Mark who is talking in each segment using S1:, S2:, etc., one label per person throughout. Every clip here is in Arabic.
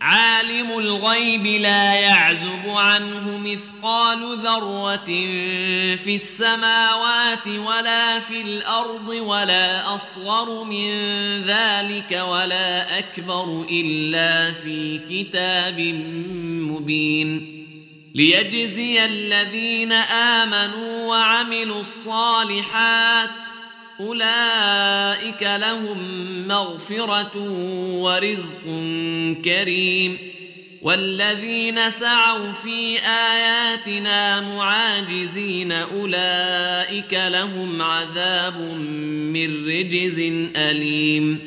S1: عالم الغيب لا يعزب عنه مثقال ذرة في السماوات ولا في الأرض ولا أصغر من ذلك ولا أكبر إلا في كتاب مبين ليجزي الذين آمنوا وعملوا الصالحات ۖ أولئك لهم مغفرة ورزق كريم والذين سعوا في آياتنا معاجزين أولئك لهم عذاب من رجز أليم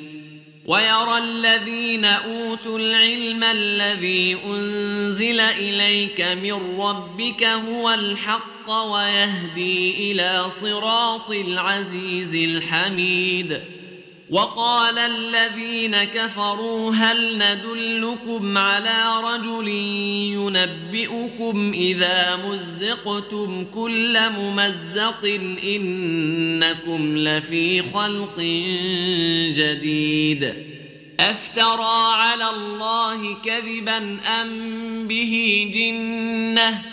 S1: ويرى الذين أوتوا العلم الذي أنزل إليك من ربك هو الحق الحق ويهدي الى صراط العزيز الحميد وقال الذين كفروا هل ندلكم على رجل ينبئكم اذا مزقتم كل ممزق انكم لفي خلق جديد افترى على الله كذبا ام به جنه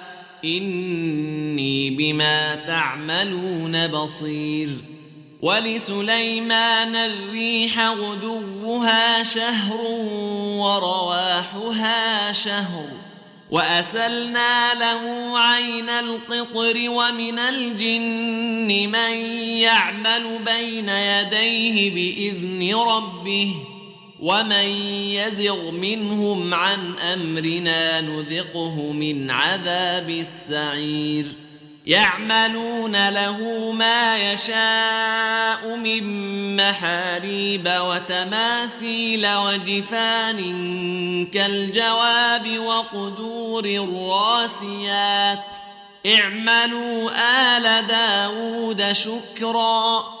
S1: إني بما تعملون بصير ولسليمان الريح غدوها شهر ورواحها شهر وأسلنا له عين القطر ومن الجن من يعمل بين يديه بإذن ربه ۖ ومن يزغ منهم عن امرنا نذقه من عذاب السعير يعملون له ما يشاء من محاريب وتماثيل وجفان كالجواب وقدور الراسيات اعملوا ال داود شكرا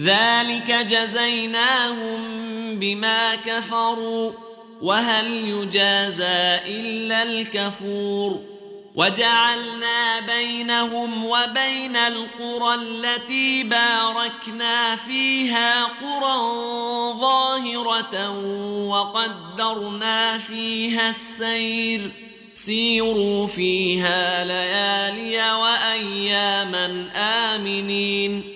S1: ذلك جزيناهم بما كفروا وهل يجازى الا الكفور وجعلنا بينهم وبين القرى التي باركنا فيها قرى ظاهره وقدرنا فيها السير سيروا فيها ليالي واياما امنين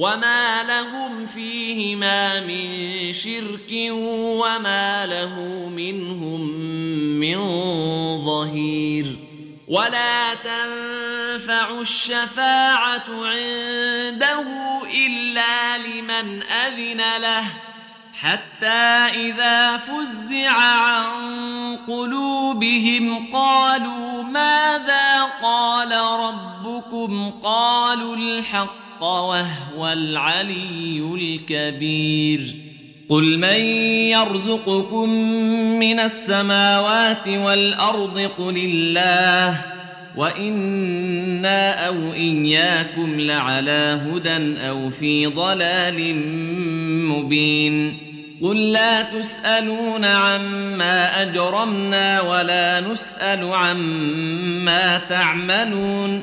S1: وما لهم فيهما من شرك وما له منهم من ظهير ولا تنفع الشفاعه عنده الا لمن اذن له حتى اذا فزع عن قلوبهم قالوا ماذا قال ربكم قالوا الحق الحق وهو العلي الكبير قل من يرزقكم من السماوات والارض قل الله وانا او اياكم لعلى هدى او في ضلال مبين قل لا تسالون عما اجرمنا ولا نسال عما تعملون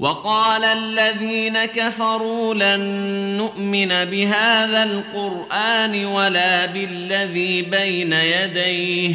S1: وقال الذين كفروا لن نؤمن بهذا القران ولا بالذي بين يديه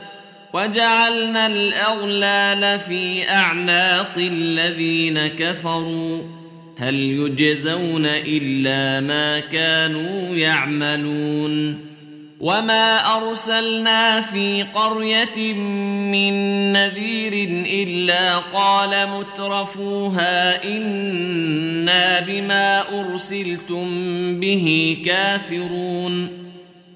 S1: وجعلنا الاغلال في اعناق الذين كفروا هل يجزون الا ما كانوا يعملون وما ارسلنا في قريه من نذير الا قال مترفوها انا بما ارسلتم به كافرون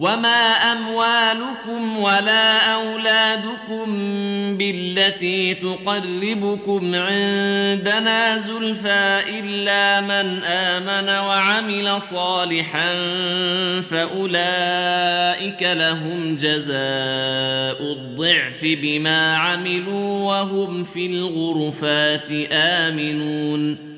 S1: وما اموالكم ولا اولادكم بالتي تقربكم عندنا زلفى الا من امن وعمل صالحا فاولئك لهم جزاء الضعف بما عملوا وهم في الغرفات امنون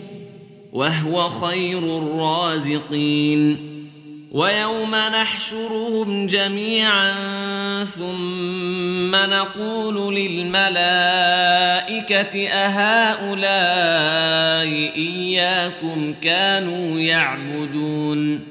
S1: وهو خير الرازقين ويوم نحشرهم جميعا ثم نقول للملائكه اهؤلاء اياكم كانوا يعبدون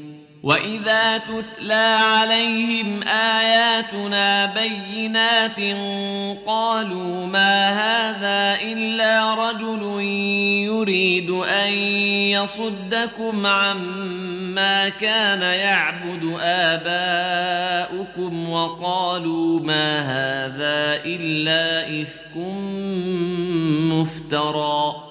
S1: واذا تتلى عليهم اياتنا بينات قالوا ما هذا الا رجل يريد ان يصدكم عما كان يعبد اباؤكم وقالوا ما هذا الا افك مفترى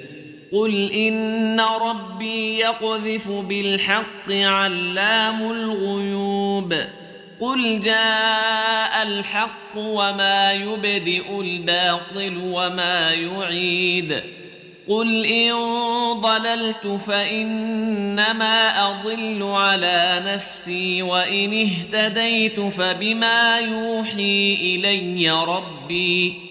S1: قل ان ربي يقذف بالحق علام الغيوب قل جاء الحق وما يبدئ الباطل وما يعيد قل ان ضللت فانما اضل على نفسي وان اهتديت فبما يوحي الي ربي